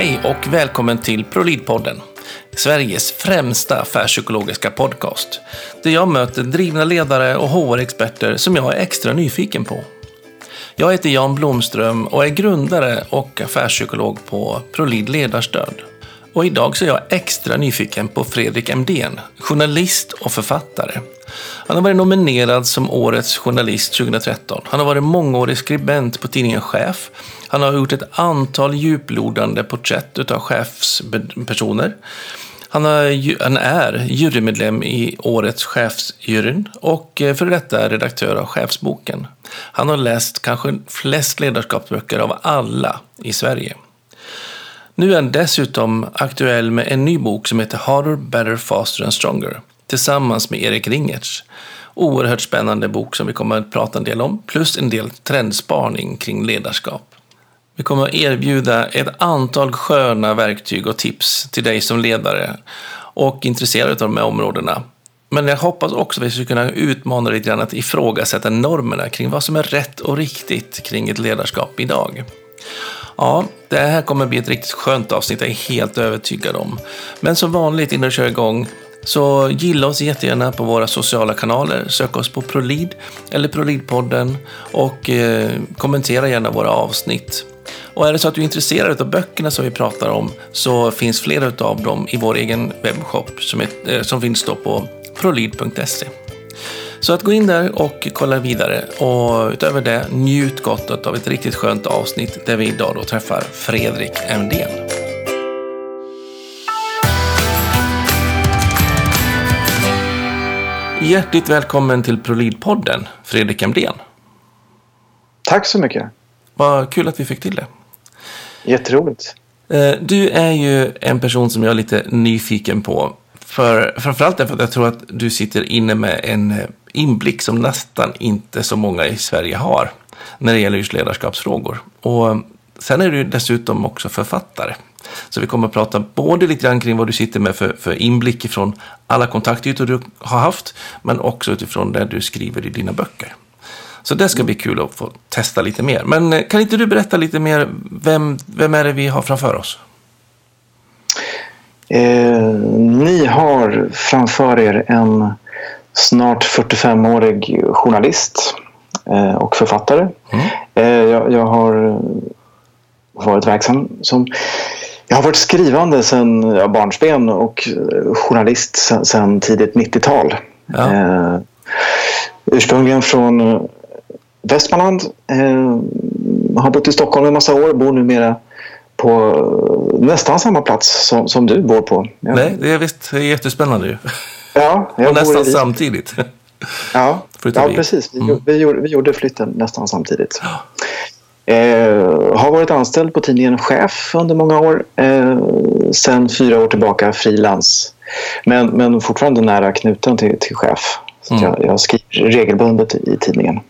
Hej och välkommen till ProLead-podden. Sveriges främsta affärspsykologiska podcast. Där jag möter drivna ledare och HR-experter som jag är extra nyfiken på. Jag heter Jan Blomström och är grundare och affärspsykolog på ProLead Ledarstöd. Och idag så är jag extra nyfiken på Fredrik Emdén, journalist och författare. Han har varit nominerad som Årets journalist 2013. Han har varit mångårig skribent på tidningen Chef. Han har gjort ett antal djuplodande porträtt av chefspersoner. Han, har, han är jurymedlem i Årets chefsjuryn och eh, före detta redaktör av Chefsboken. Han har läst kanske flest ledarskapsböcker av alla i Sverige. Nu är han dessutom aktuell med en ny bok som heter Harder, Better, Faster and Stronger tillsammans med Erik Ringertz. Oerhört spännande bok som vi kommer att prata en del om, plus en del trendspaning kring ledarskap. Vi kommer att erbjuda ett antal sköna verktyg och tips till dig som ledare och intresserad av de här områdena. Men jag hoppas också att vi ska kunna utmana dig lite grann att ifrågasätta normerna kring vad som är rätt och riktigt kring ett ledarskap idag. Ja, det här kommer bli ett riktigt skönt avsnitt, jag är helt övertygad om. Men som vanligt innan vi kör igång, så gilla oss jättegärna på våra sociala kanaler. Sök oss på ProLid eller ProLid-podden och eh, kommentera gärna våra avsnitt. Och är det så att du är intresserad av böckerna som vi pratar om så finns flera av dem i vår egen webbshop som, är, eh, som finns då på prolid.se. Så att gå in där och kolla vidare och utöver det njut gott av ett riktigt skönt avsnitt där vi idag då träffar Fredrik Emdén. Hjärtligt välkommen till ProLead-podden, Fredrik Emdén. Tack så mycket. Vad kul att vi fick till det. Jätteroligt. Eh, du är ju en person som jag är lite nyfiken på. För, framförallt därför att jag tror att du sitter inne med en eh, inblick som nästan inte så många i Sverige har när det gäller just ledarskapsfrågor. Och eh, sen är du dessutom också författare. Så vi kommer att prata både lite grann kring vad du sitter med för, för inblick ifrån alla kontaktytor du har haft, men också utifrån det du skriver i dina böcker. Så det ska bli kul att få testa lite mer. Men eh, kan inte du berätta lite mer, vem, vem är det vi har framför oss? Eh, ni har framför er en snart 45-årig journalist eh, och författare. Mm. Eh, jag, jag, har varit verksam som jag har varit skrivande sedan ja, barnsben och journalist sedan, sedan tidigt 90-tal. Ja. Eh, ursprungligen från Västmanland. Eh, har bott i Stockholm en massa år. Bor numera på nästan samma plats som, som du bor på. Ja. Nej, det är visst det är jättespännande ju. Ja, och nästan samtidigt. Ja, ja precis. Vi, mm. vi, gjorde, vi gjorde flytten nästan samtidigt. Eh, har varit anställd på tidningen Chef under många år. Eh, sen fyra år tillbaka frilans. Men, men fortfarande nära knuten till, till Chef. Så mm. jag, jag, skriver regelbundet i tidningen.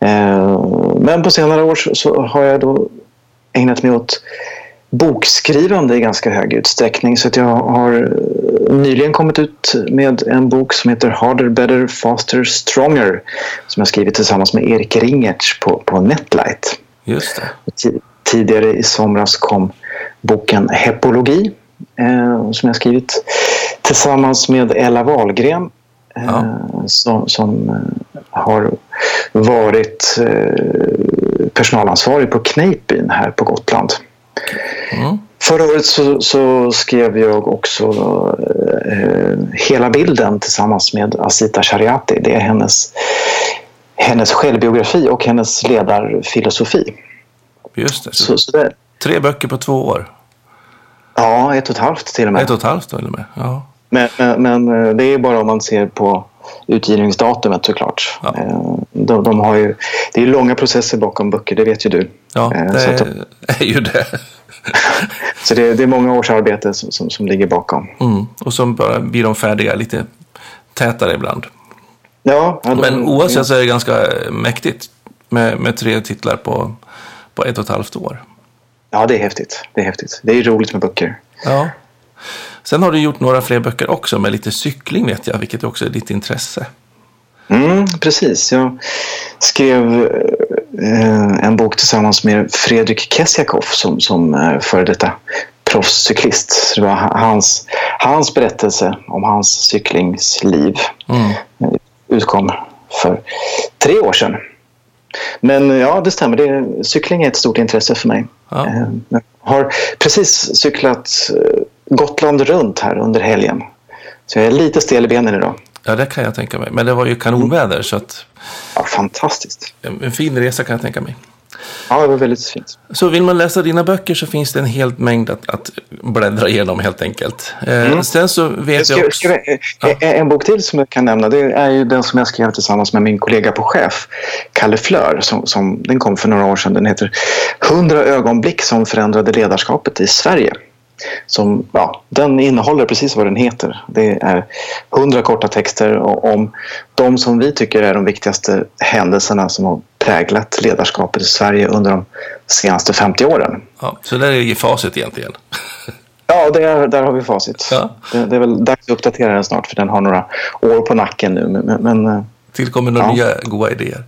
Eh, men på senare år så, så, har jag då ägnat mig åt bokskrivande i ganska hög utsträckning. Så att jag har nyligen kommit ut med en bok som heter Harder, Better, Faster, Stronger som jag skrivit tillsammans med Erik Ringertz på, på Netlight. Just det. Tidigare i somras kom boken Hepologi eh, som jag skrivit tillsammans med Ella Wahlgren eh, ja. som, som eh, har varit eh, personalansvarig på Kneippbyn här på Gotland. Mm. Förra året så, så, skrev jag också eh, hela bilden tillsammans med Asita Shariati. Det är hennes, hennes självbiografi och hennes ledarfilosofi. Just det. Så, så, det, tre böcker på två år. Ja, ett och ett halvt till och med. Ett och ett halvt till och med, ja. Men, men, men eh, det är bara om man ser på utgivningsdatumet såklart. Ja. Eh, de, de, har ju, det är långa processer bakom böcker, det vet ju du. Ja, eh, det är, är ju det. så det, det, är många års arbete som, som, som ligger bakom. Mm. Och så blir de färdiga lite tätare ibland. Ja, ja Men oavsett så är det ganska mäktigt med, med tre titlar på, på ett och ett halvt år. Ja, det är häftigt. Det är häftigt. Det är roligt med böcker. Ja. Sen har du gjort några fler böcker också med lite cykling vet jag, vilket också är ditt intresse. Mm, precis. Jag skrev eh, en bok tillsammans med Fredrik Kessiakoff som, som är före detta proffscyklist. Det var hans, hans berättelse om hans cyklingsliv. Mm. Utkom för tre år sedan. Men ja, det stämmer. Det, cykling är ett stort intresse för mig. Ja. Jag har precis cyklat Gotland runt här under helgen. Så jag är lite stel i benen idag. Ja, det kan jag tänka mig. Men det var ju kanonväder så att... Ja, fantastiskt. En, fin resa kan jag tänka mig. Ja, det var väldigt fint. Så vill man läsa dina böcker så finns det en hel mängd att, att bläddra igenom helt enkelt. Eh, mm. sen så vet jag, också... Jag, ja. En bok till som jag kan nämna det är ju den som jag skrev tillsammans med min kollega på chef, Kalle Flör. Som, som, den kom för några år sedan. Den heter 100 ögonblick som förändrade ledarskapet i Sverige. Som, ja, den innehåller precis vad den heter. Det är hundra korta texter om de som vi tycker är de viktigaste händelserna som har präglat ledarskapet i Sverige under de senaste 50 åren. Ja, så där är ju facit egentligen. Ja, det är, där har vi facit. Ja. Det, det, är väl dags att uppdatera den snart för den har några år på nacken nu. Men, men eh, Tillkommer några ja. nya goda idéer.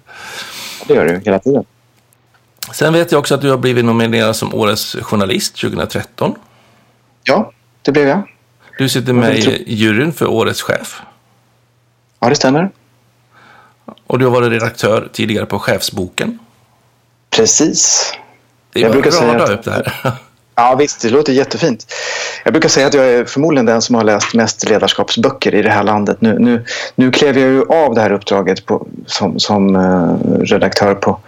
Det gör det hela tiden. Sen vet jag också att du har blivit nominerad som Årets journalist 2013. Ja, det blev jag. Du sitter med i juryn för Årets chef. Ja, det stämmer. Och du har varit redaktör tidigare på Chefsboken. Precis. Det är jag brukar säga att, upp det här. Ja, visst. Det låter jättefint. Jag brukar säga att jag är förmodligen den som har läst mest ledarskapsböcker i det här landet. Nu, nu, nu klev jag ju av det här uppdraget på, som, som uh, redaktör på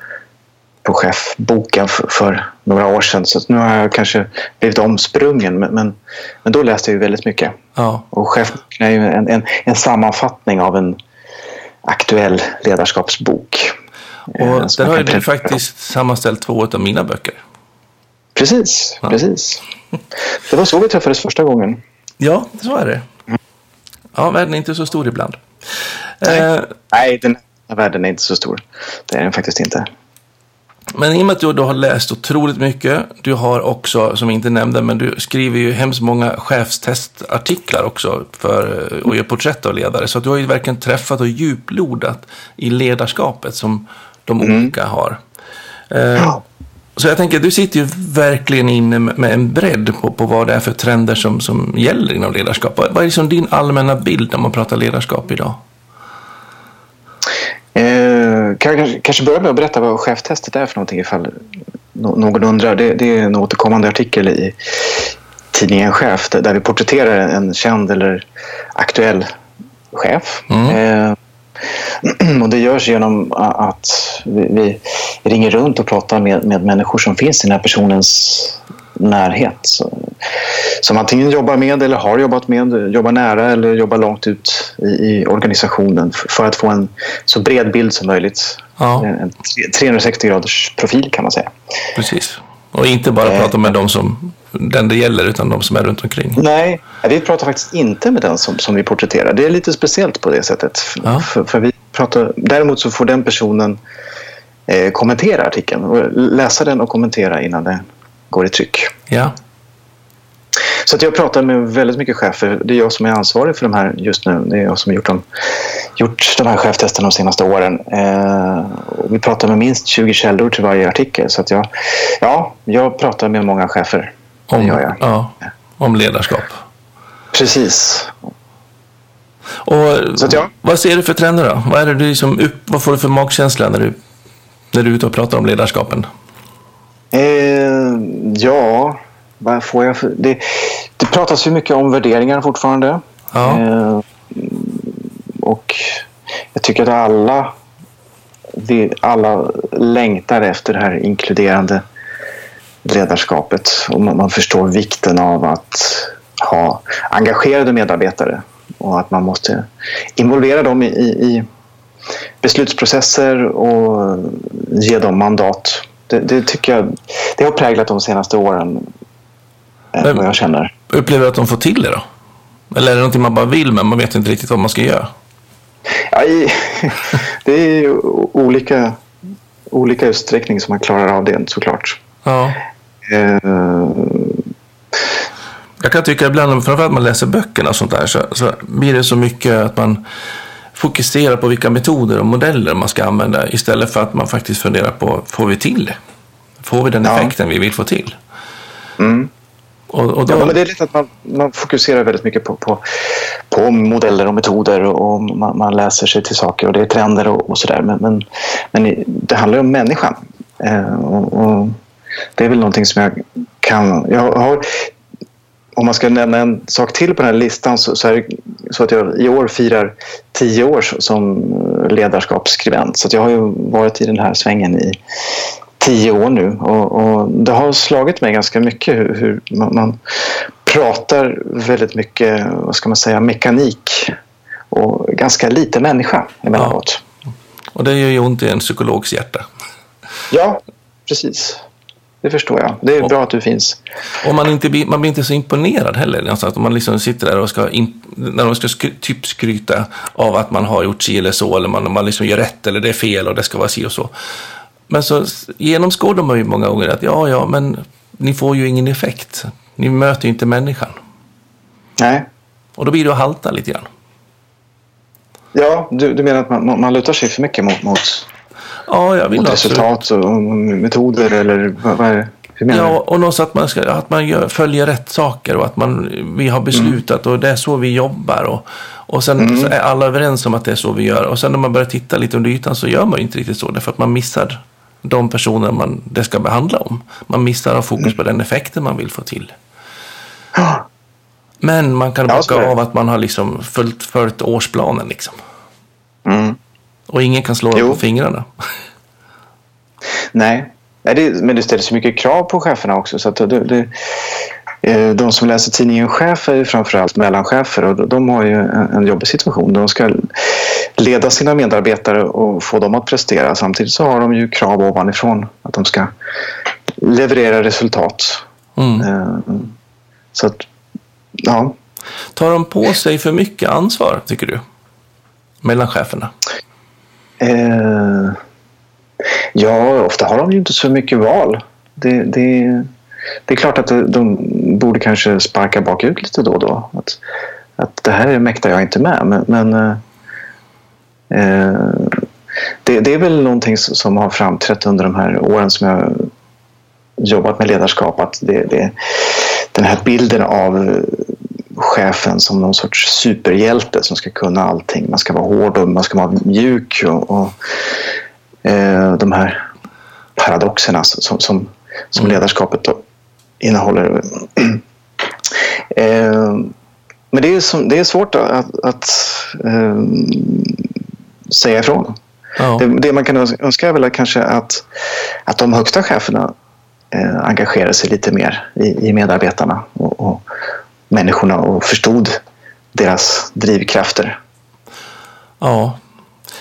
på chefboken för, för, några år sedan. Så nu har jag kanske blivit omsprungen. Men, men, men då läste jag ju väldigt mycket. Ja. Och chefboken är ju en, en, en, sammanfattning av en aktuell ledarskapsbok. Och eh, där har ju du faktiskt sammanställt två av mina böcker. Precis, ja. precis. Det var så vi träffades första gången. Ja, så är det. Ja, världen är inte så stor ibland. Nej, eh, Nej den här världen är inte så stor. Det är den faktiskt inte. Men i och med att du, du har läst otroligt mycket, du har också, som vi inte nämnde, men du skriver ju hemskt många chefstestartiklar också för, och gör porträtt av ledare. Så du har ju verkligen träffat och djuplodat i ledarskapet som de mm. olika har. Eh, så jag tänker, du sitter ju verkligen inne med en bredd på, på vad det är för trender som, som gäller inom ledarskap. Vad är liksom din allmänna bild när man pratar ledarskap idag? Eh, kan jag kanske börja med att berätta vad cheftestet är för någonting ifall någon undrar. Det, det är en återkommande artikel i tidningen Chef där vi porträtterar en känd eller aktuell chef. Mm. Eh, och det görs genom att vi, ringer runt och pratar med, med människor som finns i den här personens närhet. Som antingen jobbar med eller har jobbat med, jobbar nära eller jobbar långt ut i, i organisationen för att få en så bred bild som möjligt. Ja. En 360 graders profil kan man säga. Precis. Och inte bara eh, prata med dem som den det gäller utan de som är runt omkring. Nej, vi pratar faktiskt inte med den som, som vi porträtterar. Det är lite speciellt på det sättet. Ja. För, för, vi pratar, däremot så får den personen eh, kommentera artikeln och läsa den och kommentera innan den går i tryck. Ja. Så att jag pratar med väldigt mycket chefer. Det är jag som är ansvarig för de här just nu. Det är jag som har gjort gjort de här cheftesterna de senaste åren. Eh, vi pratar med minst 20 källor till varje artikel. Så att jag, ja, jag pratar med många chefer. Om, det gör jag. Ja, om ledarskap. Precis. Och att, ja. Vad ser du för trender då? Vad, är det du liksom upp, vad får du för magkänsla när du, när du är ute och pratar om ledarskapen? Eh, ja, vad får jag för... Det, det pratas ju mycket om värderingar fortfarande. Ja. Eh, och jag tycker att alla, vi, alla längtar efter det här inkluderande ledarskapet. Och man, man förstår vikten av att ha engagerade medarbetare och att man måste involvera dem i, i beslutsprocesser och ge dem mandat det, det, tycker jag det har präglat de senaste åren. Eh, men, vad jag känner. Upplever du att de får till det då? Eller är det någonting man bara vill men man vet inte riktigt vad man ska göra? Ja, i, det är olika, olika utsträckning som man klarar av det såklart. Ja. Uh, jag kan tycka ibland, framförallt när man läser böckerna och sånt där, så, så blir det så mycket att man fokusera på vilka metoder och modeller man ska använda istället för att man faktiskt funderar på, får vi till det? Får vi den Ja. effekten vi vill få till? Mm. Och, och då, Ja, men det är lätt att man, man fokuserar väldigt mycket på, på, på modeller och metoder och, man, man läser sig till saker och det är trender och, och sådär. Men, men, men det handlar ju om människan. Eh, och, och det är väl någonting som jag kan... Jag har, om man ska nämna en sak till på den här listan så, så är det så att jag i år firar tio år som ledarskapsskribent. Så jag har ju varit i den här svängen i tio år nu och, och det har slagit mig ganska mycket hur, hur man, man pratar väldigt mycket, vad ska man säga, mekanik och ganska lite människa emellanåt. och det gör ju ont i en psykologs hjärta. Ja, precis. Det förstår jag. Det är Och- bra att du finns. Och man, inte blir, man blir inte så imponerad heller. Alltså att man liksom sitter där och ska, in, när de ska skry, typ skryta av att man har gjort si eller så, eller man, man liksom gör rätt eller det är fel och det ska vara si och så. Men så genomskådar man ju många gånger att ja, ja, men ni får ju ingen effekt. Ni möter ju inte människan. Nej. Och då blir det att halta lite grann. Ja, du, du menar att man, man- man lutar sig för mycket mot, mot, Ja, jag vill mot absolut. resultat och metoder eller vad, vad är det? Ja, och något så att man, ska, att man gör, följer rätt saker och att man, vi har beslutat och det är så vi jobbar. Och, och sen så är alla överens om att det är så vi gör. Och sen när man börjar titta lite under ytan så gör man ju inte riktigt så. Därför att man missar de personer man, det ska behandla om. Man missar att fokus på den effekten man vill få till. Men man kan bocka av att man har liksom följt, följt årsplanen. Liksom. Mm. Och ingen kan slå dem på fingrarna. Nej, men det ställer så mycket krav på cheferna också. Så det, det, eh, de som läser tidningen Chef är ju framförallt mellanchefer och de har ju en, jobbig situation. De ska leda sina medarbetare och få dem att prestera. Samtidigt så har de ju krav ovanifrån att de ska leverera resultat. Mm. Eh, Så att, ja. Tar de på sig för mycket ansvar, tycker du? Mellan cheferna? Eh, ja, ofta har de ju inte så mycket val. Det, det, det är klart att de borde kanske sparka bakut lite då och då. Att, att det här mäktar jag inte med. Men, men eh, eh det, det är väl någonting som har framträtt under de här åren som jag jobbat med ledarskap. Att det, det, den här bilden av chefen som någon sorts superhjälte som ska kunna allting. Man ska vara hård och man ska vara mjuk. Och, och eh, de här paradoxerna som, som, som ledarskapet då innehåller. eh, men det är, som, det är svårt att, att eh, säga ifrån. Ja. Det, det man kan önska är väl kanske att, att de högsta cheferna eh, engagerar sig lite mer i, i medarbetarna och, och människorna och förstod deras drivkrafter. Ja,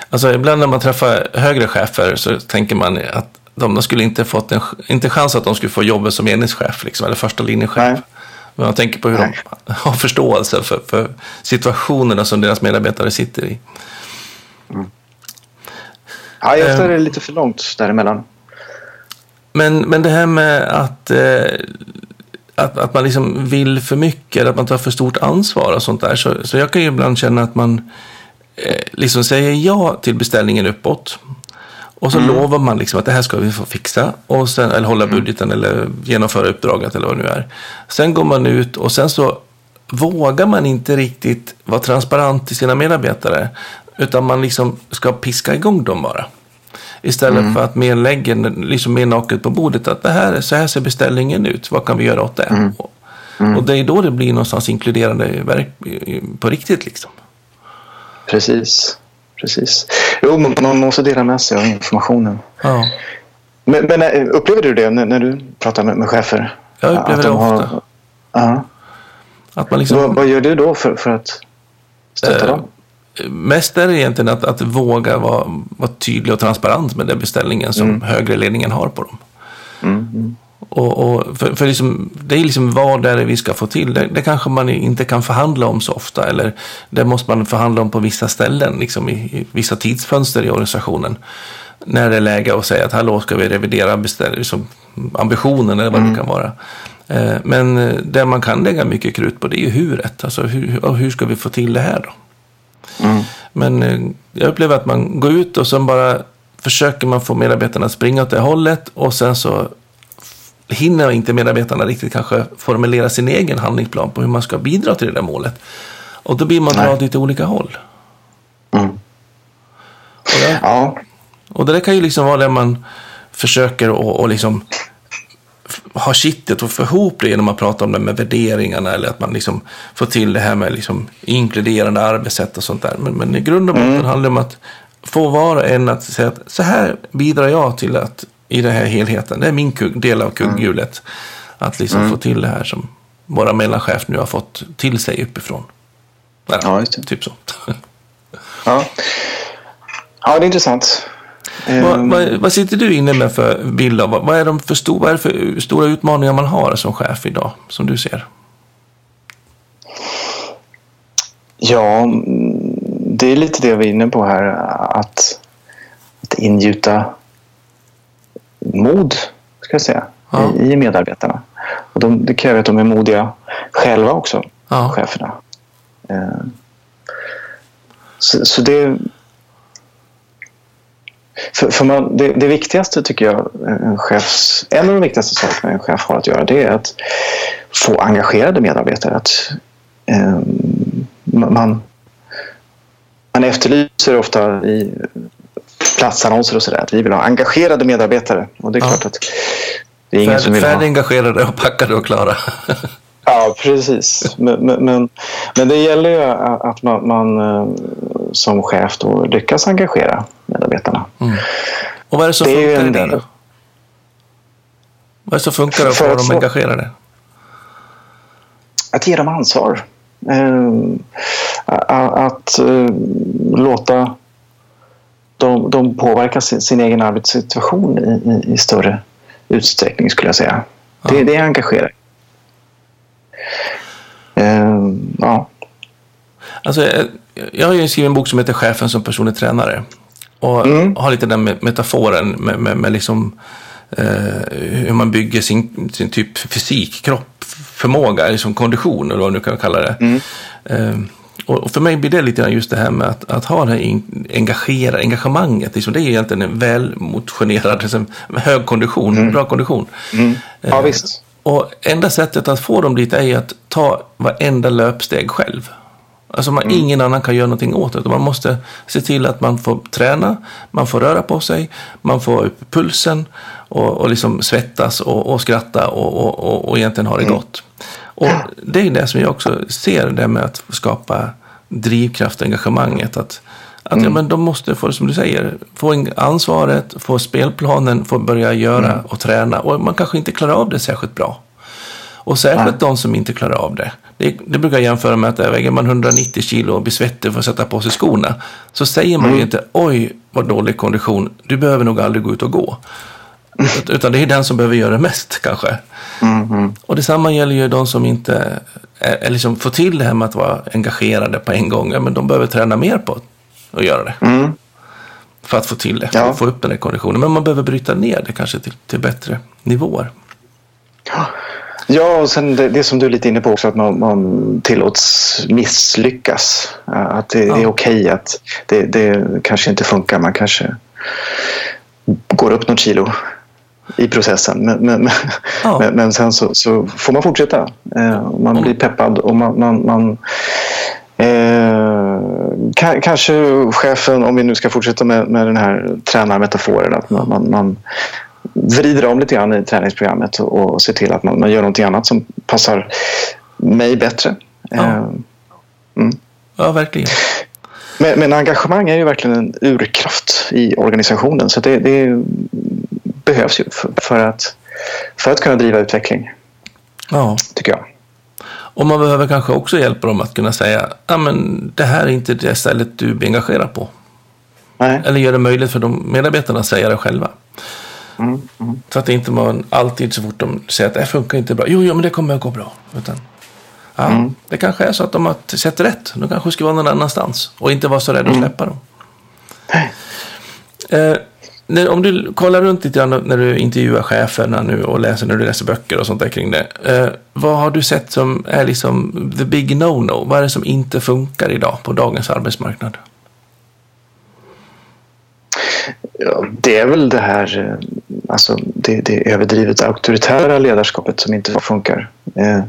alltså ibland när man träffar högre chefer så tänker man att de, skulle inte fått en inte chans att de skulle få jobbet som enhetschef liksom, eller första linjechef. Nej. Men man tänker på hur Nej. de har förståelse för, för situationerna som deras medarbetare sitter i. Ja, ofta Eh. är det lite för långt däremellan. Men, men det här med att, eh, att, att man liksom vill för mycket, eller att man tar för stort ansvar och sånt där. Så, så jag kan ju ibland känna att man eh, liksom säger ja till beställningen uppåt. Och så lovar man liksom att det här ska vi få fixa. Och sen, eller hålla budgeten eller genomföra uppdraget eller vad det nu är. Sen går man ut och sen så vågar man inte riktigt vara transparent till sina medarbetare. Utan man liksom ska piska igång dem bara. Istället för att mer lägger liksom mer naket på bordet att det här, så här ser beställningen ut. Vad kan vi göra åt det? Och, och det är då det blir någonstans inkluderande verk, på riktigt liksom. Precis. Precis. Jo, man, man måste dela med sig av informationen. Ja, Men, men eh, upplever du det när, när du pratar med, med chefer? jag upplever Att det de ofta. har- Ja. Att man liksom, Vad, vad gör du då för, för att stötta Eh, dem? Mest är det egentligen att, att våga vara, vara tydlig och transparent med den beställningen som högre ledningen har på dem. Mm, mm. Och, och för, för liksom, det är liksom vad det är vi ska få till. Det, det kanske man inte kan förhandla om så ofta. Eller det måste man förhandla om på vissa ställen, liksom i, i vissa tidsfönster i organisationen. När det är läge att säga att hallå ska vi revidera beställ, liksom, ambitionen eller vad det kan vara. Eh, men eh, det man kan lägga mycket krut på det är ju huret. Alltså hur, hur ska vi få till det här då? Mm. Men eh, jag upplever att man går ut och sen bara försöker man få medarbetarna att springa åt det hållet och sen så hinner inte medarbetarna riktigt kanske formulera sin egen handlingsplan på hur man ska bidra till det där målet. Och då blir man dragen åt lite olika håll. Mm. Och, det, Ja, och det där kan ju liksom vara där man försöker och, och liksom ha kittet och få ihop det genom att prata om det med värderingarna eller att man liksom får till det här med liksom inkluderande arbetssätt och sånt där. Men, men i grund och botten handlar det om att få var och en att säga att så här bidrar jag till att i den här helheten, det är min kugg, del av kugghjulet. Att liksom få till det här som våra mellanchef nu har fått till sig uppifrån. Nej, Ja. Typ så. ja. ja det är intressant. Vad, Ehm, vad, vad sitter du inne med för bild av? Vad, vad, är de för stor, vad är det för stora utmaningar man har som chef idag, som du ser? Ja, mm, det är lite det vi är inne på här. Att, att ingjuta mod, ska jag säga, Ja. i, i medarbetarna. Och de, det kräver att de är modiga själva också, Ja. cheferna. Eh, Så, så det... För, för man, det, det viktigaste tycker jag en chefs, en av de viktigaste sakerna en chef har att göra det är att få engagerade medarbetare. Att, eh, man, man efterlyser ofta i platsannonser och sådär att vi vill ha engagerade medarbetare. Och det är Ja. klart att det är ingen som Färd, vill ha... färdigengagerade och packade och klara. Ja, precis. Men, men, men, men det gäller ju att man, man som chef då lyckas engagera medarbetarna. Och vad är det som Det funkar i en det del. då? Vad är det som funkar att För få att dem få- engagerade? Att ge dem ansvar. Eh, att eh, låta dem, dem påverka sin, sin egen arbetssituation i, i, i större utsträckning skulle jag säga. Det, det är engagerar. Eh, ja. Alltså, jag, har ju skrivit en bok som heter Chefen som personlig tränare. Och Mm. har lite den me- metaforen med, med, med liksom, eh, hur man bygger sin, sin typ fysik, kropp, förmåga, liksom kondition eller vad du kan kalla det. Mm. Eh, och för mig blir det lite grann just det här med att, att ha det här in- engagera, engagemanget. Liksom, det är ju egentligen en välmotionerad, liksom, hög kondition, bra kondition. Mm. Ja, Eh. Och enda sättet att få dem dit är ju att ta varenda löpsteg själv. Alltså man, ingen annan kan göra någonting åt det. Man måste se till att man får träna, man får röra på sig, man får upp pulsen och, och liksom svettas och, och skratta och, och, och, och egentligen ha det gott. Och det är det som jag också ser det med att skapa drivkraft och engagemanget. Att, att ja, men de måste få, som du säger, få ansvaret, få spelplanen, få börja göra och träna. Och man kanske inte klarar av det särskilt bra. Och särskilt de som inte klarar av det. Det. Det brukar jag jämföra med att väger man 190 kilo och blir svettig för att sätta på sig skorna. Så säger man ju inte oj vad dålig kondition, du behöver nog aldrig gå ut och gå. Ut- Utan det är den som behöver göra det mest kanske. Mm, Och detsamma gäller ju de som inte är, liksom får till det här med att vara engagerade på en gång. Men de behöver träna mer på att göra det. Mm. För att få till det, Ja. få upp den här konditionen. Men man behöver bryta ner det kanske till, till bättre nivåer. Ja, och sen det, det som du är lite inne på också, att man, man tillåts misslyckas. Att det, det är Ja. okej att det, det kanske inte funkar. Man kanske går upp något kilo i processen. Men, men, Ja. men, men sen så, så får man fortsätta. Eh, Man blir peppad och man, man, man Eh, ka- kanske chefen, om vi nu ska fortsätta med, med den här tränarmetaforen, att man, man, man vrider om lite grann i träningsprogrammet och, och ser till att man, man gör någonting annat som passar mig bättre. Ja. Eh, Ja, verkligen. men, men engagemang är ju verkligen en urkraft i organisationen så det, det behövs ju för, för, att, för att kunna driva utveckling, Ja. tycker jag. Och man behöver kanske också hjälpa dem att kunna säga ja men det här är inte det stället du blir engagerad på. Nej. Eller göra det möjligt för de medarbetarna att säga det själva. Mm, mm. Så att det inte man alltid så fort de säger att det här funkar inte bra. Jo, jo, men det kommer att gå bra. Utan, ja, Mm. Det kanske är så att de har sett rätt. De kanske ska vara någon annanstans. Och inte vara så rädda Mm. att släppa dem. Eh, när, om du kollar runt lite grann när du intervjuar cheferna nu och läser när du läser böcker och sånt där kring det. Eh, vad har du sett som är liksom the big no-no? Vad är det som inte funkar idag på dagens arbetsmarknad? Ja, det är väl det här eh, alltså det, det överdrivet auktoritära ledarskapet som inte funkar. Eh,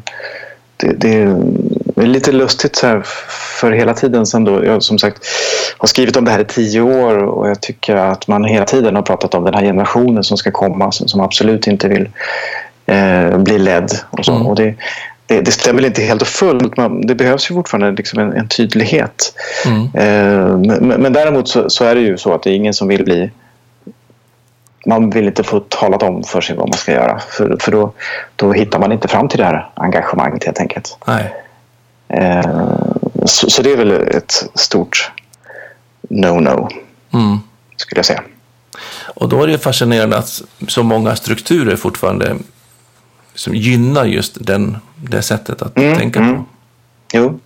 det, det, är lite lustigt så här för hela tiden sen då. Jag som sagt har skrivit om det här i tio år och jag tycker att man hela tiden har pratat om den här generationen som ska komma som absolut inte vill eh, bli ledd. Och, så. Mm. och det, det, det, stämmer inte helt och fullt. Men det behövs ju fortfarande liksom en, en tydlighet. Mm. Eh, men, men, däremot så, så, är det ju så att det är ingen som vill bli man vill inte få talat om för sig vad man ska göra. För, för då, då hittar man inte fram till det här engagemanget helt enkelt. Nej. Eh, så, så, det är väl ett stort no-no, mm. skulle jag säga. Och då är det fascinerande att så många strukturer fortfarande som gynnar just den, det sättet att mm, tänka mm. på. Jo,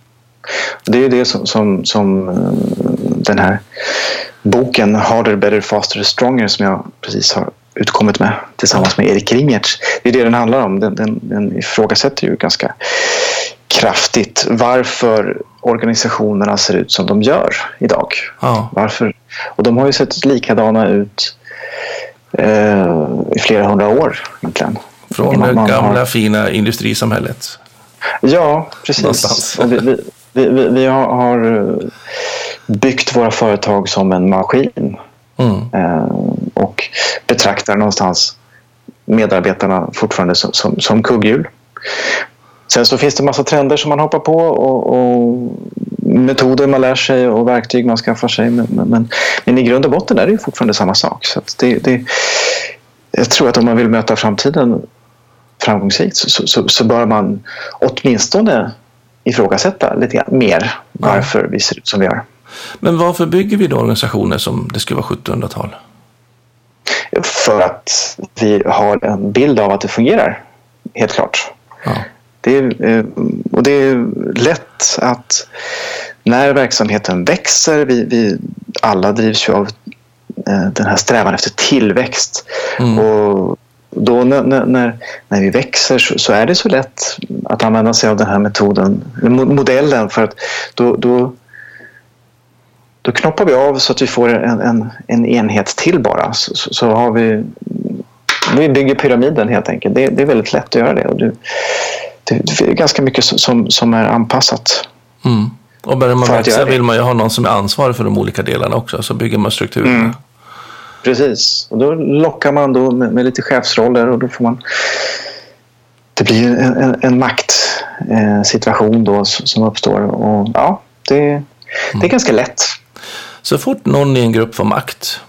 det är ju det som, som, som eh, den här boken Harder, Better, Faster, Stronger som jag precis har utkommit med tillsammans med Erik Ringertz. Det är det den handlar om. Den, den, den ifrågasätter ju ganska kraftigt varför organisationerna ser ut som de gör idag. Ja. Varför? Och de har ju sett likadana ut eh, i flera hundra år egentligen. Från det gamla har... fina industrisamhället. Ja, precis. Vi, vi, vi, vi, har, har byggt våra företag som en maskin mm. Eh, och betraktar någonstans medarbetarna fortfarande som, som, som kugghjul. Sen så finns det massa trender som man hoppar på och, och metoder man lär sig och verktyg man skaffar sig. Men, men, men i grund och botten är det fortfarande samma sak. Så det, det, jag tror att om man vill möta framtiden framgångsrikt så, så, så bör man åtminstone ifrågasätta lite mer varför vi ser ut som vi gör. Men varför bygger vi då organisationer som det skulle vara 1700-tal? För att vi har en bild av att det fungerar, helt klart. Ja. Det är, eh, och det är lätt att när verksamheten växer, vi, vi alla drivs ju av eh, den här strävan efter tillväxt. Mm. Och då när, när, när vi växer så, så, är det så lätt att använda sig av den här metoden, modellen för att då, då då knoppar vi av så att vi får en, en, en enhet till bara. Så, så, så, har vi, vi bygger pyramiden helt enkelt. Det, det är väldigt lätt att göra det. Och det, det, är ganska mycket som, som är anpassat. Mm. Och börjar man växa vill man ju ha någon som är ansvarig för de olika delarna också. Så bygger man strukturen. Mm. Precis, och då lockar man då med, med, lite chefsroller och då får man... Det blir en, en, en maktsituation eh, då som uppstår och ja, det, det är mm. ganska lätt. Så fort någon i en grupp får makt,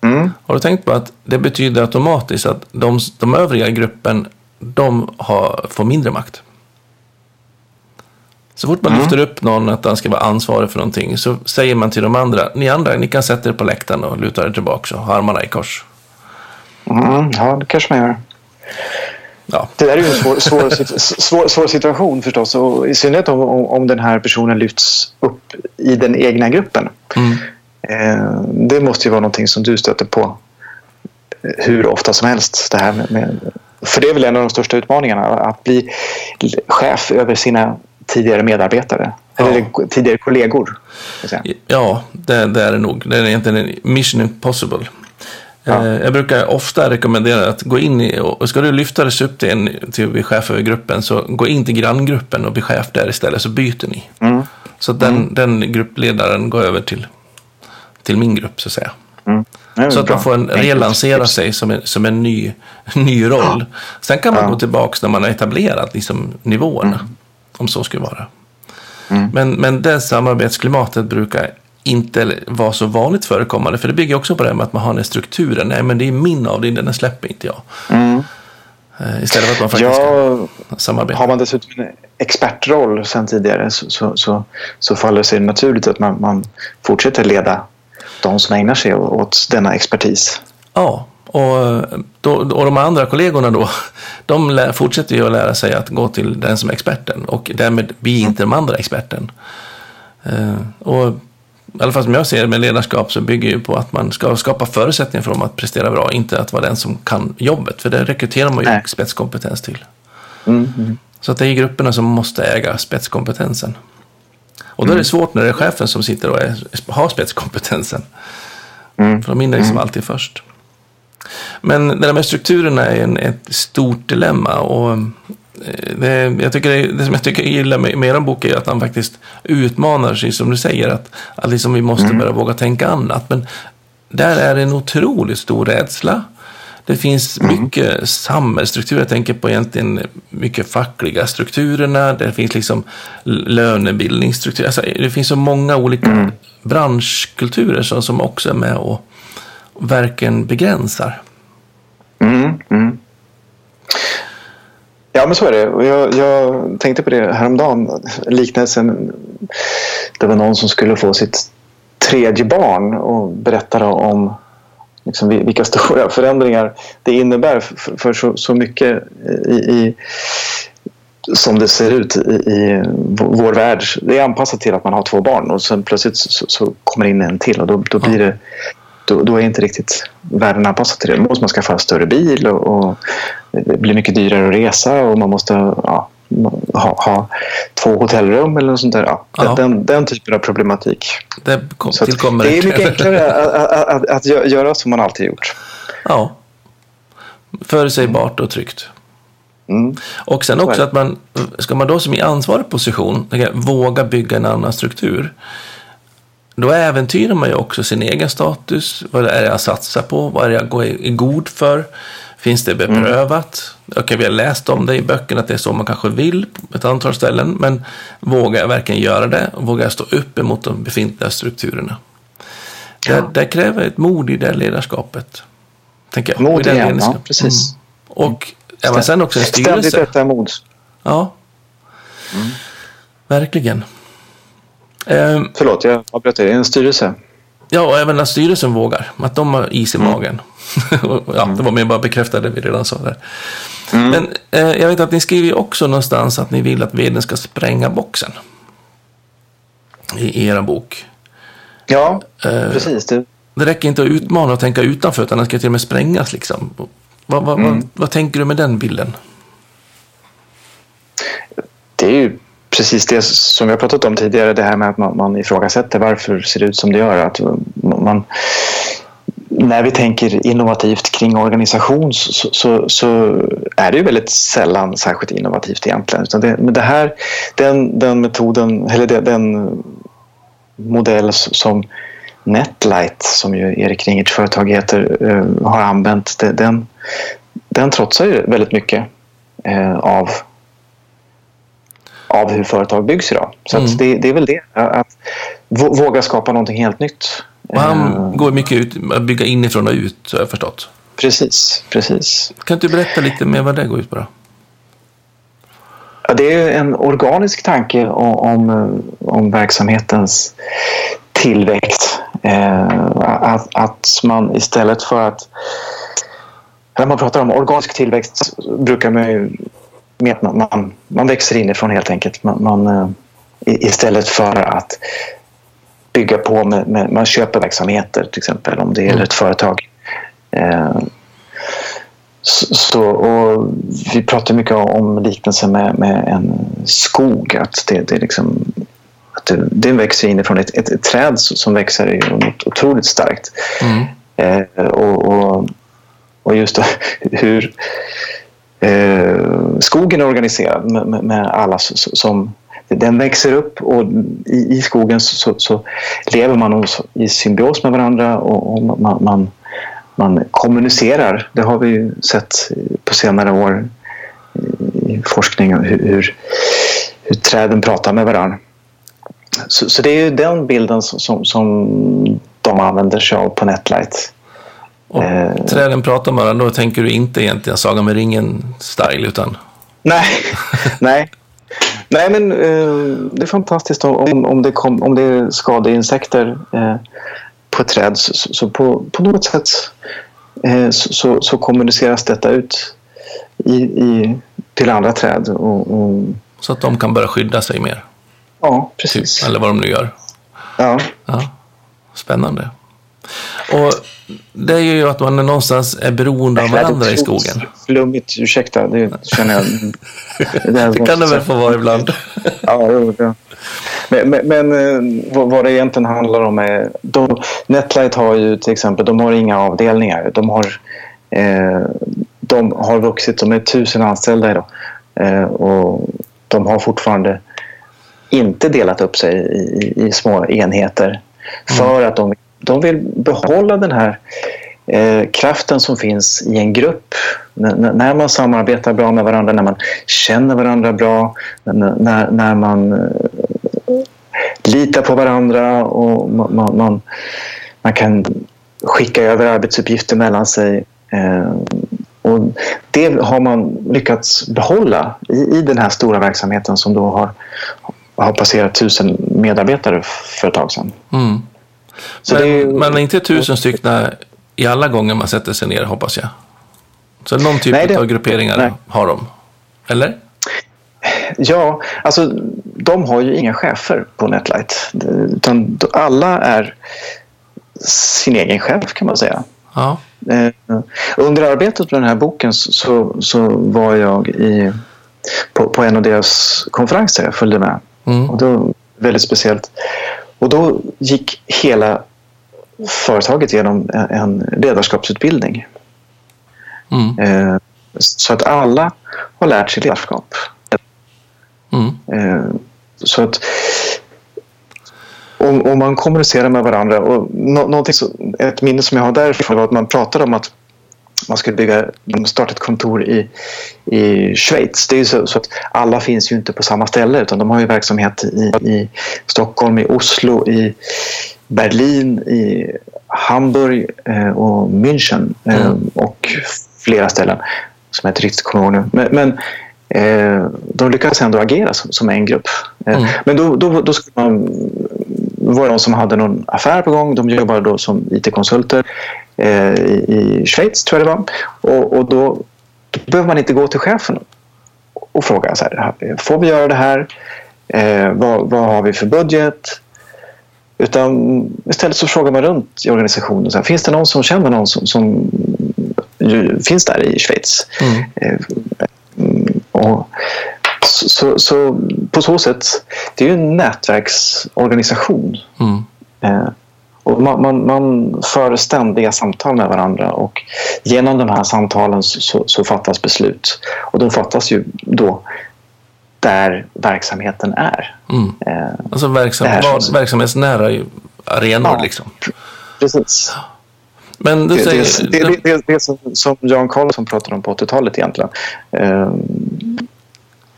mm. har du tänkt på att det betyder automatiskt att de, de övriga gruppen de har, får mindre makt? Så fort man mm. lyfter upp någon att han ska vara ansvarig för någonting så säger man till de andra, ni andra, ni kan sätta er på läktaren och luta er tillbaka och ha armarna i kors. Mm, ja, det kanske man gör. Ja. Det där är ju en svår, svår, svår, svår, situation förstås. Och I synnerhet om, om den här personen lyfts upp i den egna gruppen. Mm. Eh, det måste ju vara någonting som du stöter på hur ofta som helst. Det här med, med, för det är väl en av de största utmaningarna. Att bli chef över sina tidigare medarbetare. Ja. Eller tidigare kollegor. Ja, det, det, är det nog. Det är egentligen mission impossible. Ja. Eh, jag brukar ofta rekommendera att gå in i, och ska du lyfta dig upp till, en, till att bli chef över gruppen så gå in till granngruppen och bli chef där istället så byter ni. Mm. Så den, mm. den gruppledaren går över till, till min grupp så att säga. Mm. Så att man får en, relansera sig som en, som en ny, ny roll. Sen kan man ja. gå tillbaka när man har etablerat liksom, nivåerna. Om så skulle vara. Mm. Men, men det samarbetsklimatet brukar inte vara så vanligt förekommande. För det bygger också på det med att man har den strukturen. Nej, men det är min avdelning, den släpper inte jag. Mm. Eh, istället för att man faktiskt ja, samarbetar. Har man dessutom en expertroll sedan tidigare så, så, så, så faller det sig naturligt att man, man fortsätter leda de som ägnar sig åt denna expertis. Ja, och, då, och de andra kollegorna då, de lär, fortsätter ju att lära sig att gå till den som är experten och därmed blir inte de andra experten. Uh, och i alla fall som jag ser det med ledarskap så bygger ju på att man ska skapa förutsättningar för dem att prestera bra, inte att vara den som kan jobbet, för det rekryterar man ju Nej. spetskompetens till. Mm, mm. Så att det är grupperna som måste äga spetskompetensen. Och då är det mm. svårt när det är chefen som sitter och är, har spetskompetensen. Mm. För de hinner liksom alltid först. Men det där med strukturerna är en, ett stort dilemma. Och eh, det, jag tycker det, det som jag tycker jag gillar med, med er bok är att han faktiskt utmanar sig, som du säger, att, att liksom vi måste börja våga tänka annat. Men där är det en otroligt stor rädsla. Det finns mycket samhällsstrukturer. Jag tänker på egentligen mycket fackliga strukturerna. Det finns liksom lönebildningsstrukturer. Alltså, det finns så många olika branschkulturer som, som också är med och verkligen begränsar. Mm, mm. Ja, men så är det. Jag, jag tänkte på det häromdagen. Liknelsen. Det var någon som skulle få sitt tredje barn och berättade om liksom vilka stora förändringar det innebär för, för så, så mycket i, i, som det ser ut i, i vår värld. Det är anpassat till att man har två barn och sen plötsligt så, så kommer in en till och då, då blir det då, då är inte riktigt världen anpassad till det. Då måste man skaffa en större bil och, och det blir mycket dyrare att resa och man måste ja, ha, ha två hotellrum eller något sånt där. Ja, Ja. Den, den typen av problematik. Det kom, Så att det är mycket enklare att, att, att, att gö- göra som man alltid gjort. Ja. Förutsägbart och tryggt. Mm. Och sen också att man, ska man då som i ansvarig position våga bygga en annan struktur. Då äventyrar man ju också sin egen status. Vad är det jag satsar på? Vad är det jag går i god för? Finns det beprövat? Okej, vi har läst om det i böckerna att det är så man kanske vill på ett antal ställen. Men vågar jag verkligen göra det? Och vågar jag stå upp emot de befintliga strukturerna? Det, det kräver ett mod i det ledarskapet. Tänker jag. Mod igen, ja, precis. Mm. Och är man sen också en Ständigt styrelse. detta mod. Ja. Verkligen. Ehm, Förlåt, jag avbröt dig. En styrelse. ja, och även att styrelsen vågar. Att de har is i magen. Och, ja, det var mer bara bekräfta det vi redan sa där. Men eh, jag vet att ni skriver också någonstans att ni vill att veden ska spränga boxen. I, i er bok. Ja, Eh, precis. Det, Det räcker inte att utmana och tänka utanför utan den ska till och med sprängas liksom. Vad, vad, vad, vad tänker du med den bilden? det är ju precis det som vi har pratat om tidigare. Det här med att man, man ifrågasätter varför det ser ut som det gör. Att man, när vi tänker innovativt kring organisation så, så, så är det ju väldigt sällan särskilt innovativt egentligen. Utan det, men det här, den, den metoden, eller den, den modell som Netlight, som ju Erik Ringerts företag heter, eh, har använt, den, den trotsar ju väldigt mycket eh, av av hur företag byggs idag. Så Mm. det, det är väl det, att vå- våga skapa någonting helt nytt. Och han Eh, går mycket ut, att bygga inifrån och ut, har jag förstått. Precis, precis. Kan du berätta lite mer vad det går ut på då? Ja, det är en organisk tanke om, om, om verksamhetens tillväxt. Eh, att, att man istället för att... När man pratar om organisk tillväxt brukar man man, man, man växer inifrån helt enkelt. Man, man, eh, istället för att bygga på med, med man köper verksamheter till exempel om det gäller ett företag. Eh, så, och vi pratar mycket om liknelsen med, med en skog. Att det, det, liksom, att det, det växer inifrån ett, ett, ett träd som växer är otroligt starkt. Mm. Eh, och, och, och just hur eh, skogen är organiserad med, med, med alla som den växer upp och i, i skogen så, så, så lever man i symbios med varandra och, och man, man, man kommunicerar. Det har vi ju sett på senare år i forskning hur, hur, hur träden pratar med varandra. Så, så det är ju den bilden som, som, som de använder sig av på Netlight. Och Eh. träden pratar med varandra, då tänker du inte egentligen Sagan med ringen-style, utan Nej, nej. Nej, men eh, det är fantastiskt om, om, det, kom, om det är skadeinsekter eh, på träd. Så, så- på, på något sätt eh, så, så, så kommuniceras detta ut i, i, till andra träd. Och, och, så att de kan börja skydda sig mer. ja, Typ, precis. eller vad de nu gör. Ja, Ja, spännande. Och det är ju att man någonstans är beroende av varandra i skogen. Flummigt, ursäkta. Det känner jag. Det kan det väl få vara ibland. Ja, jo, ja. Men, men, men eh, vad, det egentligen handlar om är... De, Netlight har ju till exempel, de har inga avdelningar. De har, eh, de har vuxit, de är tusen anställda idag. Eh, och de har fortfarande inte delat upp sig i, i små enheter. För att de, de vill behålla den här eh, kraften som finns i en grupp. N när man samarbetar bra med varandra, när man känner varandra bra, när, när man eh, litar på varandra och man, man, man, kan skicka över arbetsuppgifter mellan sig. Eh, och det har man lyckats behålla i, i den här stora verksamheten som då har, har passerat tusen medarbetare för ett tag sedan. Mm. Men, är, men inte tusen stycken i alla gånger man sätter sig ner, hoppas jag. Så någon typ nej, det, av grupperingar nej. har de? Eller? Ja, alltså de har ju inga chefer på Netlight. Utan alla är sin egen chef kan man säga. Ja. Eh, under arbetet med den här boken så, så var jag i, på, på en av deras konferenser. Jag följde med. Mm. Och det var väldigt speciellt. Och då gick hela företaget genom en ledarskapsutbildning. Mm. Eh, så att alla har lärt sig ledarskap. Mm. Eh, så att om, man kommunicerar med varandra och så, ett minne som jag har därifrån var att man pratade om att man skulle bygga, starta ett kontor i, i Schweiz. Det är så, så, att alla finns ju inte på samma ställe utan de har ju verksamhet i, i Stockholm, i Oslo, i Berlin, i Hamburg eh, och München eh, mm. och flera ställen som jag inte riktigt kommer ihåg nu. Men, men eh, de lyckades ändå agera som, som en grupp. Mm. Men då, då, då skulle man var det de som hade någon affär på gång. De jobbade då som IT-konsulter i Schweiz, tror jag det var. Och, och då, då behöver man inte gå till chefen och fråga så här, får vi göra det här? Eh, vad, vad, har vi för budget? Utan istället så frågar man runt i organisationen. Så här, finns det någon som känner någon som, som finns där i Schweiz? Mm. Eh, och så, så, på så sätt, det är ju en nätverksorganisation. Mm. Eh, och man, man, man, för ständiga samtal med varandra och genom de här samtalen så, så fattas beslut. Och de fattas ju då där verksamheten är. Mm. Eh, alltså verksam, var, verksamhetsnära arenor ja, liksom. Precis. Men du säger... det, det, det, det, som, som Jan Carlson pratade om på 80-talet egentligen. Eh,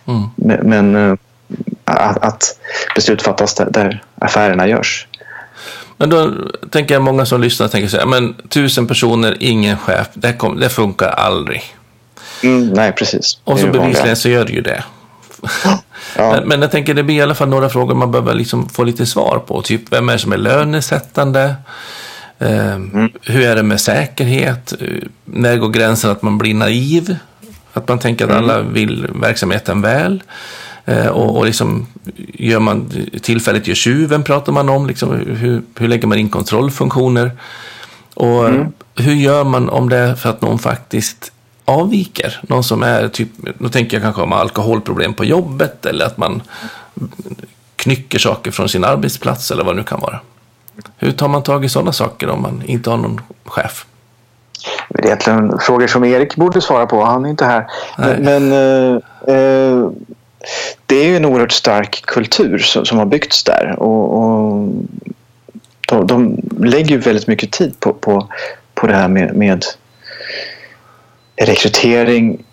Mm. Men, eh, att, att, beslut fattas där, där, affärerna görs. Men då tänker jag många som lyssnar tänker så här, men tusen personer, ingen chef, det, kom, det funkar aldrig. Mm, nej, precis. Och så bevisligen så gör det ju det. Ja. Men, men, jag tänker det blir i alla fall några frågor man behöver liksom få lite svar på. Typ vem är det som är lönesättande? Eh, mm. Hur är det med säkerhet? När går gränsen att man blir naiv? Att man tänker att mm. alla vill verksamheten väl. Eh, och, och liksom gör man tillfället gör tjuven pratar man om. Liksom, hur, hur lägger man in kontrollfunktioner? Och mm. hur gör man om det är för att någon faktiskt avviker? Någon som är typ, nu tänker jag kanske om alkoholproblem på jobbet eller att man knycker saker från sin arbetsplats eller vad det nu kan vara. Hur tar man tag i sådana saker om man inte har någon chef? Det är egentligen frågor som Erik borde svara på. Han är inte här. Nej. Men eh, eh, det är ju en oerhört stark kultur som, som har byggts där. Och, och de, de, lägger ju väldigt mycket tid på, på, på det här med, med rekrytering.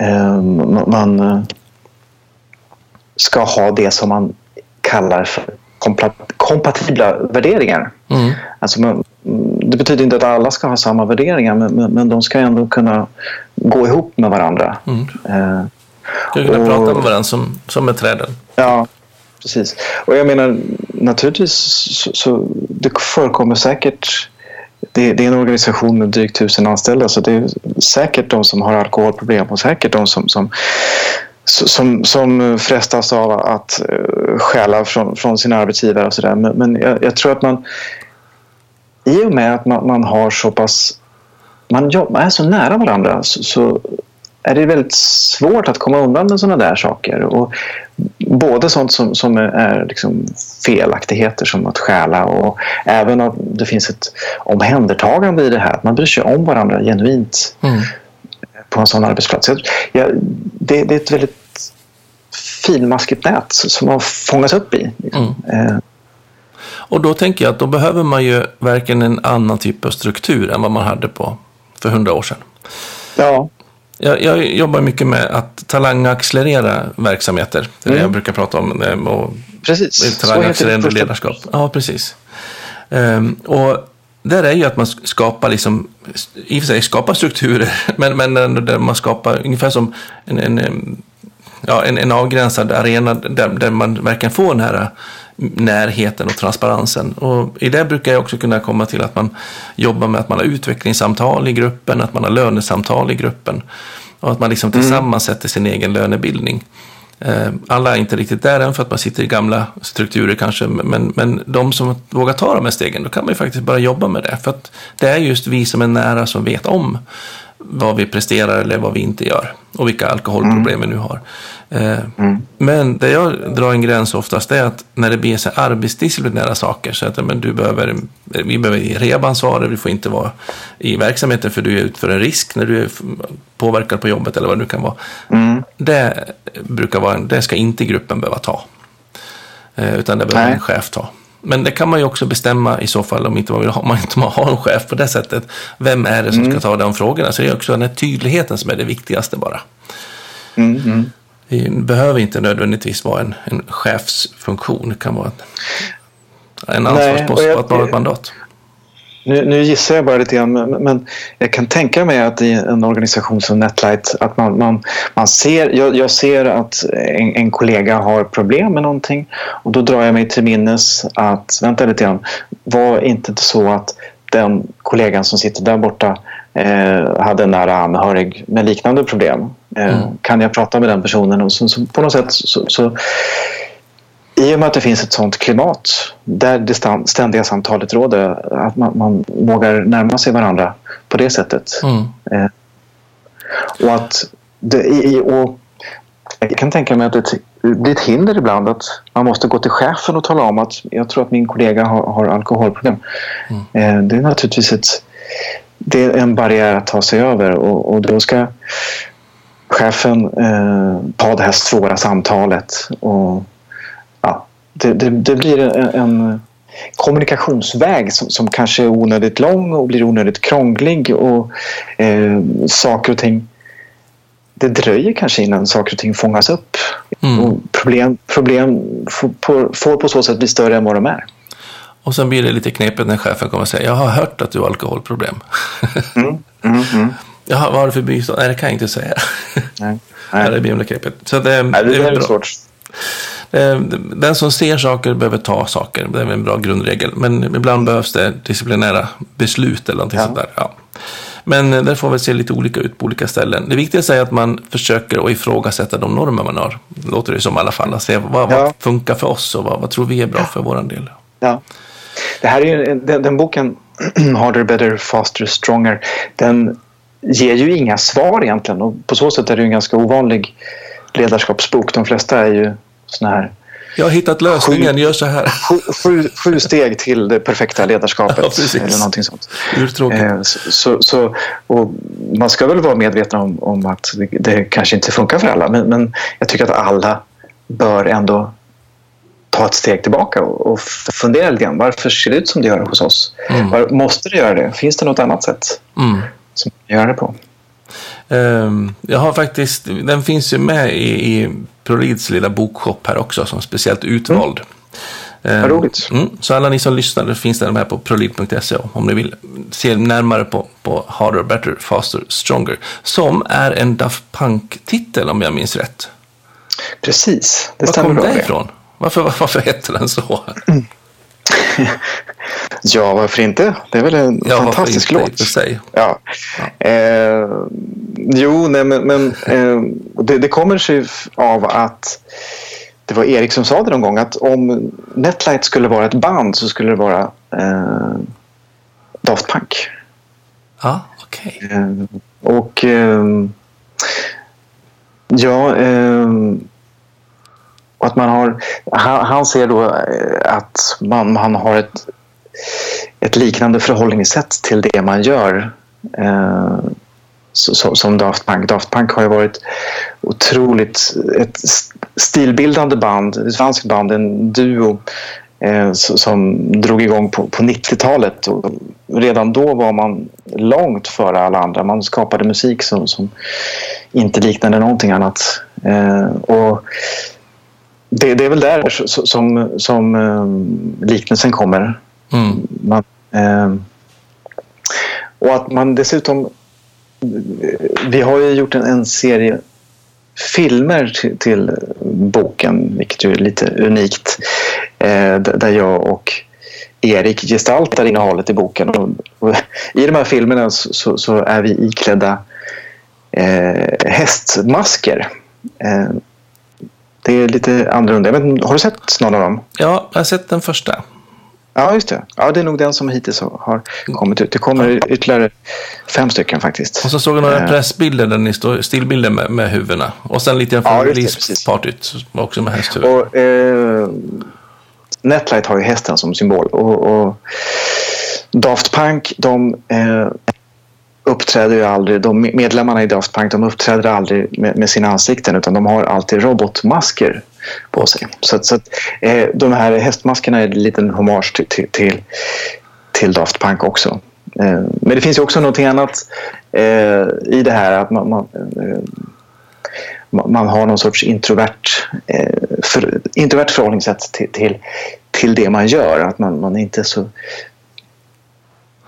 Eh, man eh, ska ha det som man kallar för kompatibla värderingar. Mm. Alltså man, det betyder inte att alla ska ha samma värderingar men, men, men de ska ändå kunna gå ihop med varandra. Mm. Eh, ska kunna och, prata med varandra som, som med träden. Ja, precis. Och jag menar naturligtvis så, så det förekommer säkert det, det, är en organisation med drygt tusen anställda så det är säkert de som har alkoholproblem och säkert de som, som som, som frestas av att uh, stjäla från, från sina arbetsgivare och sådär. Men, men jag, jag, tror att man i och med att man, man har så pass man, jobbar, är så nära varandra så, så, är det väldigt svårt att komma undan med sådana där saker. Och både sånt som, som är liksom felaktigheter som att stjäla och även att det finns ett omhändertagande i det här. Att man bryr sig om varandra genuint mm. på en sån arbetsplats. Ja, det, det, är ett väldigt finmaskigt nät som man fångas upp i. Mm. Eh. Och då tänker jag att då behöver man ju verkligen en annan typ av struktur än vad man hade på för hundra år sedan. Ja. Jag, jag jobbar mycket med att talangaccelerera verksamheter. Det är mm. det jag brukar prata om. Eh, och precis. Talangaccelererande ledarskap. Ja, precis. Um, och där är ju att man skapar, liksom, i och för sig skapar strukturer, men, men där man skapar ungefär som en, en, ja, en, en avgränsad arena där, där man verkligen får den här närheten och transparensen. Och I det brukar jag också kunna komma till att man jobbar med att man har utvecklingssamtal i gruppen, att man har lönesamtal i gruppen och att man liksom mm. tillsammans mm. sätter sin egen lönebildning. Eh, alla är inte riktigt där än för att man sitter i gamla strukturer kanske, men, men de som vågar ta de här stegen, då kan man ju faktiskt börja jobba med det. För att det är just vi som är nära som vet om vad vi presterar eller vad vi inte gör och vilka alkoholproblem mm. vi nu har. Eh, mm. Men det jag drar en gräns oftast är att när det blir så arbetsdisciplinära saker, så att men du behöver, vi behöver ge rehabansvaret, vi får inte vara i verksamheten för du är ut för en risk när du är påverkad på jobbet eller vad det nu kan vara. Mm. Det, brukar vara, det ska inte gruppen behöva ta, eh, utan det behöver Nej. en chef ta. Men det kan man ju också bestämma i så fall om inte man vill ha, man inte har en chef på det sättet. Vem är det som mm. ska ta de frågorna? Så det är också den här tydligheten som är det viktigaste bara. Mm, mm. Det behöver inte nödvändigtvis vara en, en chefsfunktion. Det kan vara en, ansvarspost på ett mandat. Nu, nu, gissar jag bara lite grann, men, jag kan tänka mig att i en organisation som Netlight att man, man, man ser, jag, jag ser att en, en, kollega har problem med någonting och då drar jag mig till minnes att, vänta lite grann, var inte så att den kollegan som sitter där borta eh, hade en nära anhörig med liknande problem? Eh, mm. Kan jag prata med den personen? Och så, så på något sätt så, så i och med att det finns ett sånt klimat där det ständiga samtalet råder, att man, man vågar närma sig varandra på det sättet. Mm. Eh, och att det, och jag kan tänka mig att det blir ett hinder ibland att man måste gå till chefen och tala om att jag tror att min kollega har, har alkoholproblem. Mm. Eh, det är naturligtvis ett, det är en barriär att ta sig över och, och då ska chefen eh, ta det här svåra samtalet och det, det, det blir en, en kommunikationsväg som, som, kanske är onödigt lång och blir onödigt krånglig och eh, saker och ting det dröjer kanske innan saker och ting fångas upp. Mm. Och problem problem får på, får på så sätt bli större än vad de är. Och sen blir det lite knepigt när chefen kommer och säger jag har hört att du har alkoholproblem. Mm. Mm, mm. Jaha, vad har du för bistånd? Nej, det kan jag inte säga. Nej. Nej. det blir knepigt. Så det, Nej, det, det är, är svårt. Eh, den som ser saker behöver ta saker. Det är en bra grundregel. Men ibland behövs det disciplinära beslut eller någonting ja. sånt där. Ja. Men eh, det får väl se lite olika ut på olika ställen. Det viktigaste är att man försöker att ifrågasätta de normer man har. Låter det som i alla fall. Att se vad, ja. vad funkar för oss och vad, vad, tror vi är bra för vår del. Ja. Det här är ju, den, den boken, Harder, Better, Faster, Stronger, den ger ju inga svar egentligen. Och på så sätt är det en ganska ovanlig ledarskapsbok. De flesta är ju såna här jag har hittat lösningen, sju, gör så här. Sju, sju, steg till det perfekta ledarskapet. Ja, eller någonting sånt. Eh, så, så, och man ska väl vara medveten om, om att det, det, kanske inte funkar för alla. Men, men jag tycker att alla bör ändå ta ett steg tillbaka och, och fundera lite grann. Varför ser det ut som det gör hos oss? Mm. Var, måste det göra det? Finns det något annat sätt mm. som man gör det på? Um, jag har faktiskt, den finns ju med i, i ProLeads lilla bokshop här också som speciellt utvald. Mm. Vad roligt. Mm, så alla ni som lyssnar, det finns den här på prolid.se om ni vill se närmare på, på Harder, Better, Faster, Stronger. Som är en Daft Punk-titel om jag minns rätt. Precis, det Var stämmer kom det ifrån? Varför, varför heter den så? Mm. ja, varför inte? Det är väl en ja, fantastisk låt. Sig. Ja. ja. Eh, jo, nej, men, men eh, det, det, kommer sig av att det var Erik som sa det någon gång att om Netlight skulle vara ett band så skulle det vara eh, Daft Punk. Ja, okej. Okay. Eh, och eh, ja, eh, att man har, han, han ser då eh, att man, man har ett, ett liknande förhållningssätt till det man gör eh, som Daft Punk. Daft Punk har ju varit otroligt ett stilbildande band, ett svenskt band, en duo eh, som drog igång på, på 90-talet. redan då var man långt före alla andra. Man skapade musik som, som inte liknade någonting annat. Eh, och det, det, är väl där som, som eh, liknelsen kommer. Mm. Man, eh, och att man dessutom... Vi har ju gjort en, en serie filmer till, till, boken, vilket ju är lite unikt. Eh, där jag och Erik gestaltar innehållet i boken. Och, och I de här filmerna så, så är vi iklädda eh, hästmasker. Eh, det är lite annorlunda. har du sett någon av dem? Ja, jag har sett den första. Ja, just det. Ja, det är nog den som hittills har kommit ut. Det kommer ytterligare fem stycken faktiskt. Och så såg jag några eh. pressbilder där ni står stillbilder med, med huvudena. Och sen lite från ja, releasepartyt också med hästhuvud. Och, eh, Netlight har ju hästen som symbol. Och, och Daft Punk, de eh, uppträder ju aldrig, de medlemmarna i Daft Punk de uppträder aldrig med, med sina ansikten utan de har alltid robotmasker på sig. Så, så att, eh, de här hästmaskerna är en liten hommage till, till, till, till Daft Punk också. Eh, men det finns ju också någonting annat eh, i det här att man, man, eh, man har någon sorts introvert, eh, för, introvert förhållningssätt till, till, till det man gör. Att man, man är inte så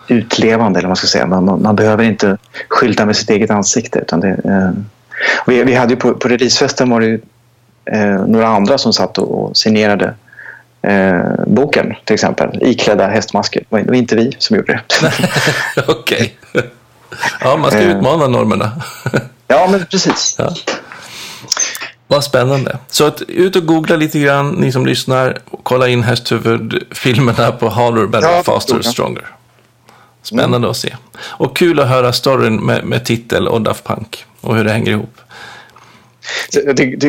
utlevande eller vad man ska säga. Man, man, man, behöver inte skylta med sitt eget ansikte. Utan det, eh, vi, vi hade ju på, på releasefesten var det ju, eh, några andra som satt och, och signerade eh, boken till exempel. Iklädda hästmasker. Det var inte vi som gjorde det. Okej. Ja, man ska eh. utmana normerna. ja, men precis. Ja. Vad spännande. Så att, ut och googla lite grann, ni som lyssnar. Kolla in hästhuvudfilmerna på Harder, Better, ja, Faster, Stronger. Spännande mm. att se. Och kul att höra storyn med, med titel och Daft Punk och hur det hänger ihop.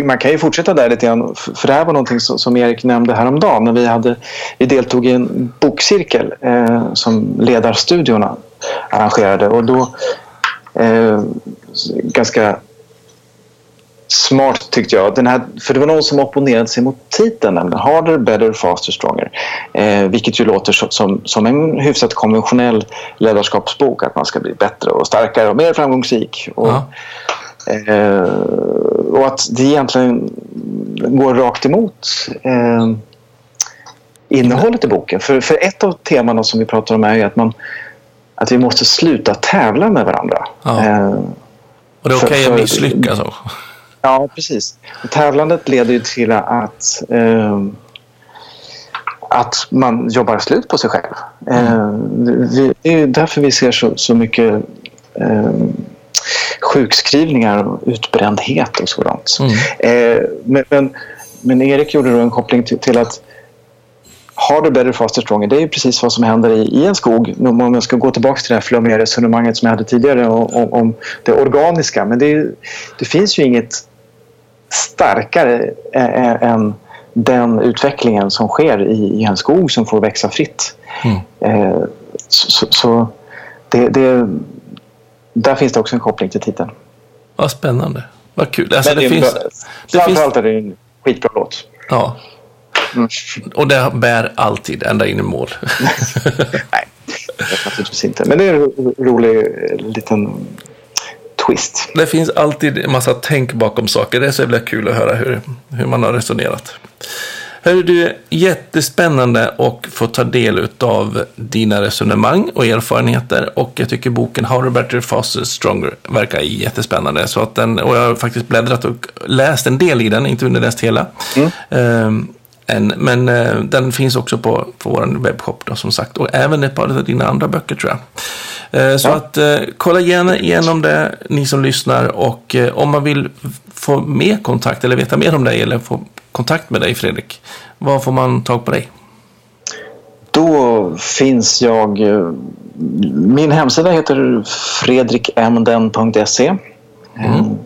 Man kan ju fortsätta där lite grann, för det här var någonting som Erik nämnde häromdagen när vi, hade, vi deltog i en bokcirkel eh, som Ledarstudiorna arrangerade och då eh, ganska smart tyckte jag. Den här, för det var någon som opponerade sig mot titeln, nämligen Harder, Better, Faster, Stronger. Eh, vilket ju låter som, som en hyfsat konventionell ledarskapsbok. Att man ska bli bättre och starkare och mer framgångsrik. Och, ja. eh, och att det egentligen går rakt emot eh, innehållet i boken. För, för ett av temana som vi pratar om är att, man, att vi måste sluta tävla med varandra. Ja. Eh, och det är okej okay att misslyckas också. Ja, precis. Tävlandet leder ju till att, eh, att man jobbar slut på sig själv. Eh, vi, det är därför vi ser så, så mycket eh, sjukskrivningar och utbrändhet och sådant. Mm. Eh, men, men, men, Erik gjorde då en koppling till, till att harder, better, faster, stronger. Det är ju precis vad som händer i, i en skog. Om jag ska gå tillbaka till det här flummiga resonemanget som jag hade tidigare om, om det organiska. Men det, är, det finns ju inget starkare än den utvecklingen som sker i, en skog som får växa fritt. Mm. Eh, så, så det, det, där finns det också en koppling till titeln. Vad spännande. Vad kul. Alltså, det, det finns, det framförallt är det en skitbra låt. Ja. Mm. Och det bär alltid ända in i mål. Nej, naturligtvis inte. Men det är en rolig liten twist. Det finns alltid en massa tänk bakom saker. Det är så jävla kul att höra hur, hur man har resonerat. Hörru du, jättespännande att få ta del av dina resonemang och erfarenheter. Och jag tycker boken How Better Faster Stronger verkar jättespännande. Så att den, och jag har faktiskt bläddrat och läst en del i den, inte underläst hela. Mm. Um, en, men uh, den finns också på, på vår webbshop då, som sagt. Och även ett par av dina andra böcker tror jag. Eh, så ja. att eh, kolla gärna igenom det, ni som lyssnar. Och eh, om man vill få mer kontakt eller veta mer om dig eller få kontakt med dig Fredrik, var får man tag på dig? Då finns jag... Min hemsida heter fredrikmden.se. Mm.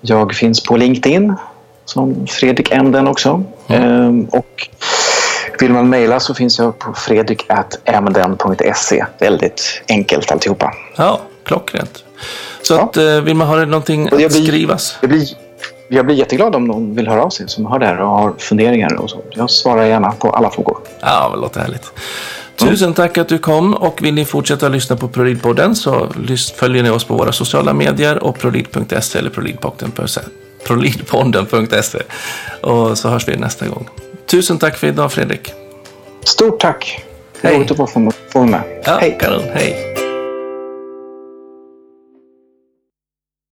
Jag finns på LinkedIn som Fredrik Emden också. Mm. Och vill man mejla så finns jag på fredrik.mden.se. Väldigt enkelt alltihopa. Ja, klockrent. Så ja. att, eh, vill man ha någonting att blir, skrivas? Jag blir, jag blir jätteglad om någon vill höra av sig som hör det här och har funderingar. Och så. Jag svarar gärna på alla frågor. Ja, det låter härligt. Tusen mm. tack att du kom och vill ni fortsätta lyssna på ProLead-podden så följer ni oss på våra sociala medier och prolid.se eller prolidpodden.se och så hörs vi nästa gång. Tusen tack för idag Fredrik. Stort tack. Hej. Roligt att få vara med. Ja, Hej. Kanon. Hej.